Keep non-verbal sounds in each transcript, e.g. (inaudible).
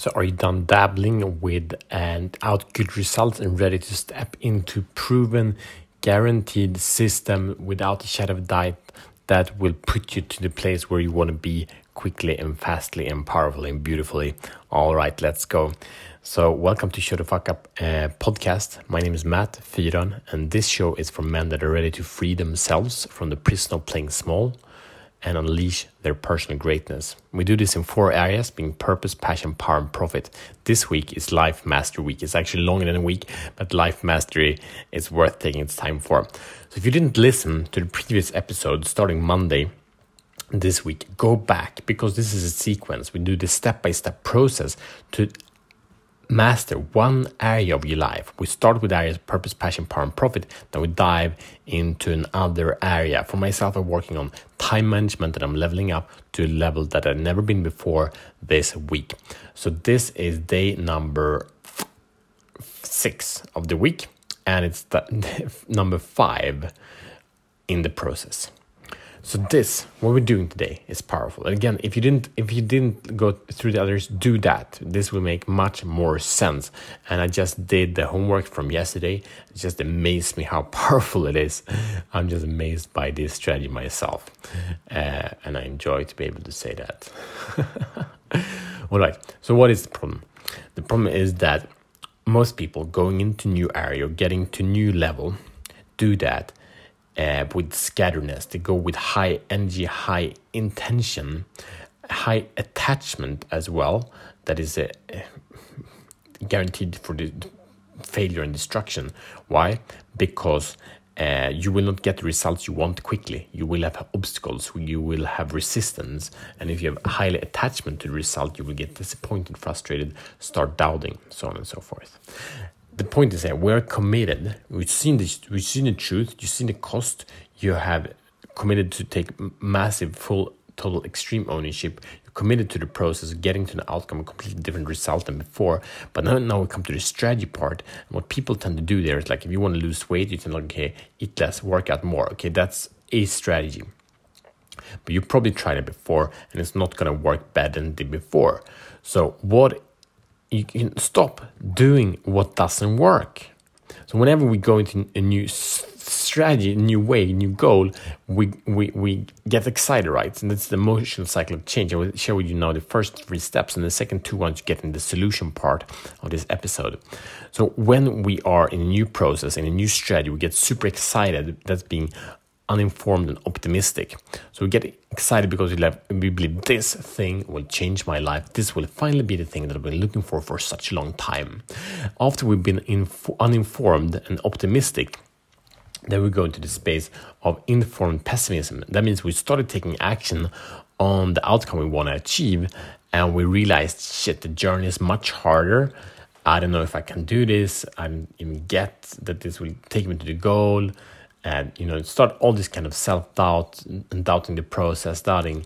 So, are you done dabbling with and out good results and ready to step into proven, guaranteed system without a shadow of doubt that will put you to the place where you want to be quickly and fastly and powerfully and beautifully? All right, let's go. So, welcome to Show the Fuck Up uh, podcast. My name is Matt Fyron, and this show is for men that are ready to free themselves from the prison of playing small and unleash their personal greatness. We do this in four areas being purpose, passion, power, and profit. This week is Life Mastery Week. It's actually longer than a week, but Life Mastery is worth taking its time for. So if you didn't listen to the previous episode starting Monday, this week, go back because this is a sequence. We do the step by step process to master one area of your life. We start with areas purpose, passion, power, and profit. Then we dive into another area. For myself, I'm working on time management and I'm leveling up to a level that I've never been before this week. So this is day number six of the week, and it's the, (laughs) number five in the process. So this, what we're doing today, is powerful. And again, if you didn't, if you didn't go through the others, do that. This will make much more sense. And I just did the homework from yesterday. It just amazed me how (laughs) powerful it is. I'm just amazed by this strategy myself, uh, and I enjoy to be able to say that. (laughs) All right. So what is the problem? The problem is that most people going into new area or getting to new level do that uh, with scatterness. They go with high energy, high intention, high attachment as well. That is a, uh, (laughs) guaranteed for the failure and destruction. Why? Because uh, you will not get the results you want quickly. You will have obstacles, you will have resistance, and if you have highly attachment to the result, you will get disappointed, frustrated, start doubting, so on and so forth the point is that we're committed. We've seen this. We've seen the truth. You've seen the cost. You have committed to take massive, full, total, extreme ownership. You're committed to the process, of getting to the outcome, a completely different result than before. But now, now we come to the strategy part. And what people tend to do there is like, if you want to lose weight, you tend to okay, eat less, work out more. Okay, that's a strategy. But you probably tried it before, and it's not going to work better than it did before. So, what you can stop doing what doesn't work. So whenever we go into a new strategy, a new way, a new goal, we, we, we get excited, right? And that's the emotional cycle of change. I will share with you now the first three steps and the second two ones you get in the solution part of this episode. So when we are in a new process, in a new strategy, we get super excited. That's being uninformed and optimistic. So we get excited because we, have, we believe this thing will change my life. This will finally be the thing that I've been looking for for such a long time. After we've been uninformed and optimistic, then we go into the space of informed pessimism. That means we started taking action on the outcome we want to achieve, and we realized, shit, the journey is much harder. I don't know if I can do this. I don't even get that this will take me to the goal and you know start all this kind of self-doubt and doubting the process doubting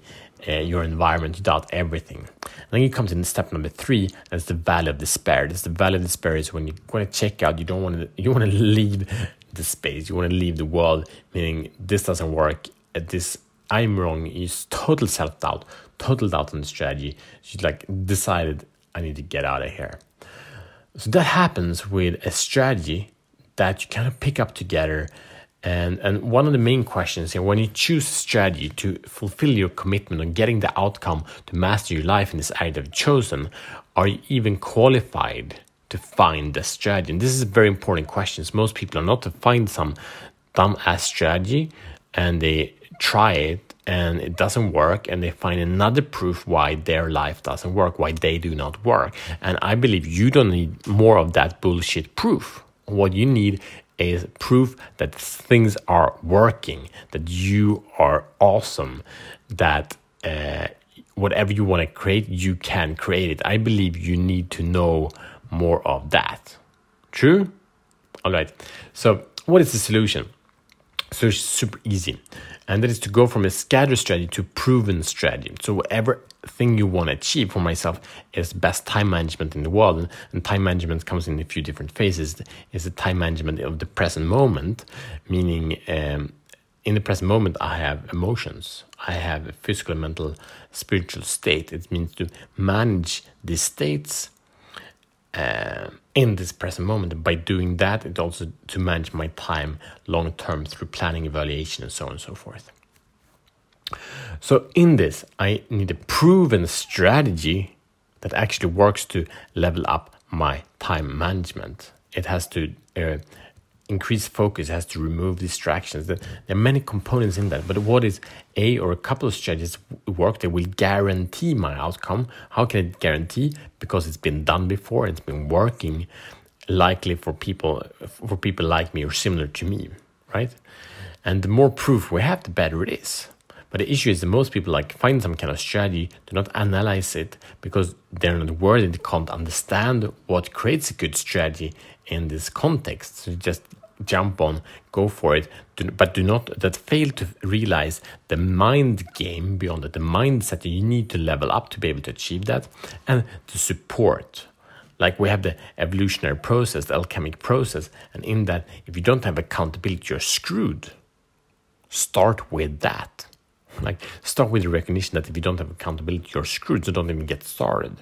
uh, your environment you doubt everything. And then you come to step number three that's the valley of despair. This the valley of despair is when you want to check out you don't want to you want to leave the space you want to leave the world meaning this doesn't work uh, this i'm wrong is total self-doubt total doubt on the strategy. She's like decided i need to get out of here. So that happens with a strategy that you kind of pick up together and, and one of the main questions here when you choose strategy to fulfill your commitment on getting the outcome to master your life in this area you've chosen, are you even qualified to find the strategy? And this is a very important question. Most people are not to find some dumb ass strategy and they try it and it doesn't work and they find another proof why their life doesn't work, why they do not work. And I believe you don't need more of that bullshit proof. What you need is proof that things are working, that you are awesome, that uh, whatever you want to create, you can create it. I believe you need to know more of that. True? All right. So, what is the solution? So, it's super easy and that is to go from a scattered strategy to proven strategy. So whatever thing you want to achieve for myself is best time management in the world, and time management comes in a few different phases. Is the time management of the present moment, meaning um, in the present moment, I have emotions. I have a physical, mental, spiritual state. It means to manage these states uh, in this present moment. By doing that, it also to manage my time long term through planning, evaluation, and so on and so forth. So, in this, I need a proven strategy that actually works to level up my time management. It has to uh, increase focus, has to remove distractions. There are many components in that, but what is a or a couple of strategies work that will guarantee my outcome? How can it guarantee? Because it's been done before, it's been working likely for people for people like me or similar to me, right? And the more proof we have, the better it is. But the issue is that most people like find some kind of strategy, do not analyze it because they're not worthy, they can't understand what creates a good strategy in this context. So just jump on, go for it, but do not that fail to realize the mind game beyond it, the mindset that you need to level up to be able to achieve that, and to support. Like we have the evolutionary process, the alchemic process, and in that, if you don't have accountability, you're screwed. Start with that. Like start with the recognition that if you don't have accountability, you're screwed. So don't even get started.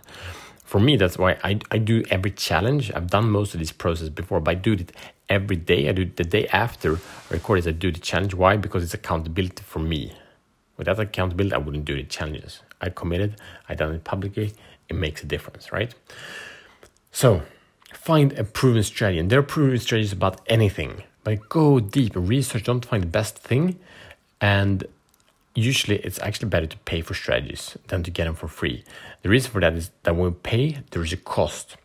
For me, that's why I, I do every challenge. I've done most of this process before, but I do it every day. I do it the day after I record it. I do the challenge. Why? Because it's accountability for me. Without accountability, I wouldn't do the challenges. I committed. I done it publicly. It makes a difference, right? So find a proven strategy, and there are proven strategies about anything. But go deep, research. Don't find the best thing, and usually it's actually better to pay for strategies than to get them for free. The reason for that is that when we pay, there is a cost.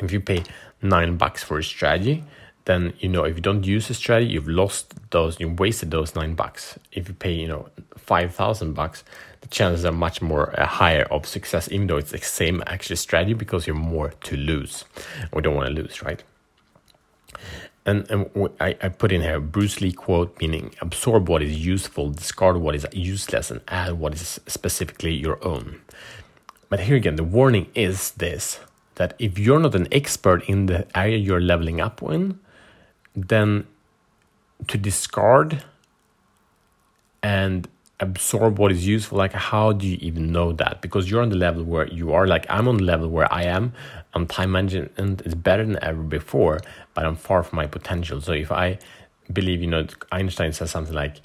If you pay nine bucks for a strategy, then you know if you don't use a strategy, you've lost those, you wasted those nine bucks. If you pay, you know, five thousand bucks, the chances are much more uh, higher of success, even though it's the same actually strategy because you're more to lose. We don't want to lose, right? And, and I, I put in here Bruce Lee quote meaning absorb what is useful, discard what is useless, and add what is specifically your own. But here again, the warning is this that if you're not an expert in the area you're leveling up in, then to discard and absorb what is useful like how do you even know that? Because you're on the level where you are like i'm on the level where i am and time management is better than ever before but i'm far from my potential. So if i believe you know einstein says something like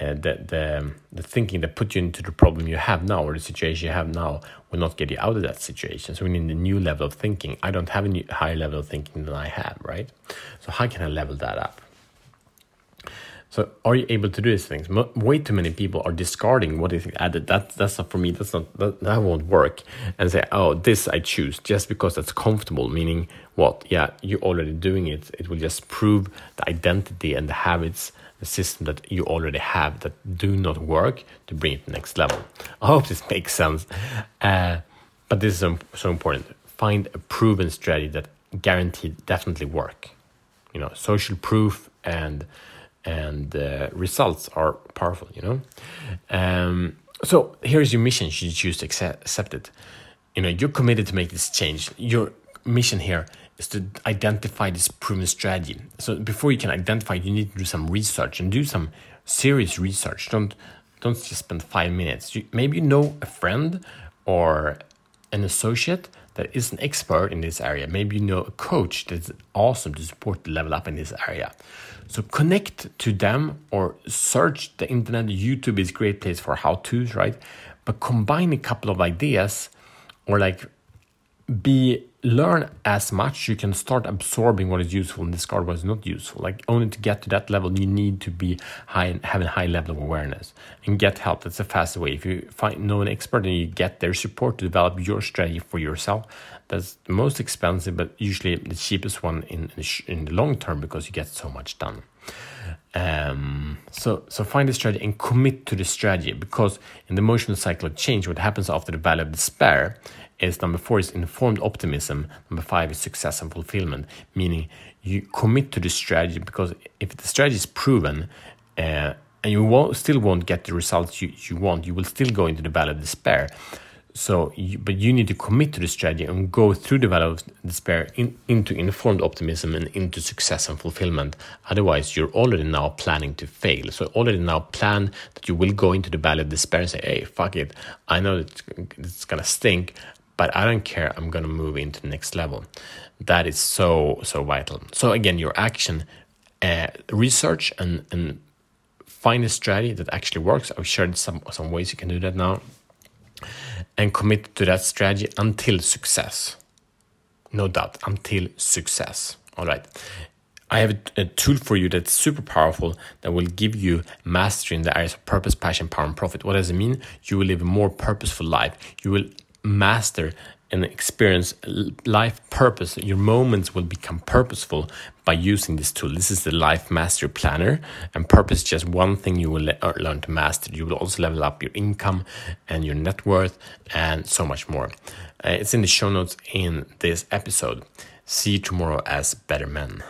uh, the, the the thinking that put you into the problem you have now or the situation you have now will not get you out of that situation. So we need a new level of thinking. I don't have a new, higher level of thinking than i have right? So how can i level that up so are you able to do these things? Way too many people are discarding what is added. That that's not for me. That's not that, that won't work. And say, oh, this I choose just because that's comfortable. Meaning what? Yeah, you're already doing it. It will just prove the identity and the habits, the system that you already have that do not work to bring it to the next level. I hope this makes sense. Uh, but this is so, so important. Find a proven strategy that guaranteed definitely work. You know, social proof and and uh, results are powerful, you know. Um, so here's your mission. You choose to accept, accept it? You know, you're committed to make this change. Your mission here is to identify this proven strategy. So before you can identify, you need to do some research and do some serious research. Don't don't just spend five minutes. You, maybe you know a friend or an associate that is an expert in this area. Maybe you know a coach that's awesome to support the level up in this area. So connect to them or search the internet. YouTube is a great place for how to's, right? But combine a couple of ideas or like be learn as much you can start absorbing what is useful and discard what is not useful. Like only to get to that level you need to be high and have a high level of awareness and get help. That's the fast way. If you find know an expert and you get their support to develop your strategy for yourself that's the most expensive but usually the cheapest one in in the long term because you get so much done. Um, so, so find a strategy and commit to the strategy because in the emotional cycle of change, what happens after the valley of despair is number four is informed optimism. Number five is success and fulfillment, meaning you commit to the strategy because if the strategy is proven uh, and you won't, still won't get the results you, you want, you will still go into the valley of despair. so, you, but you need to commit to the strategy and go through the valley of despair in, into informed optimism and into success and fulfillment. Otherwise, you're already now planning to fail. So, already now plan that you will go into the valley of despair and say, "Hey, fuck it! I know it's, it's gonna stink, but I don't care. I'm gonna move into the next level." That is so so vital. So again, your action, uh, research and and find a strategy that actually works. I've shared some some ways you can do that now and commit to that strategy until success. No doubt, until success. All right. I have a, a, tool for you that's super powerful that will give you mastery in the areas of purpose, passion, power, and profit. What does it mean? You will live a more purposeful life. You will master and experience life purpose. Your moments will become purposeful by using this tool. This is the Life Master Planner, and purpose just one thing you will uh, learn to master. You will also level up your income and your net worth and so much more. Uh, it's in the show notes in this episode. See you tomorrow as better men.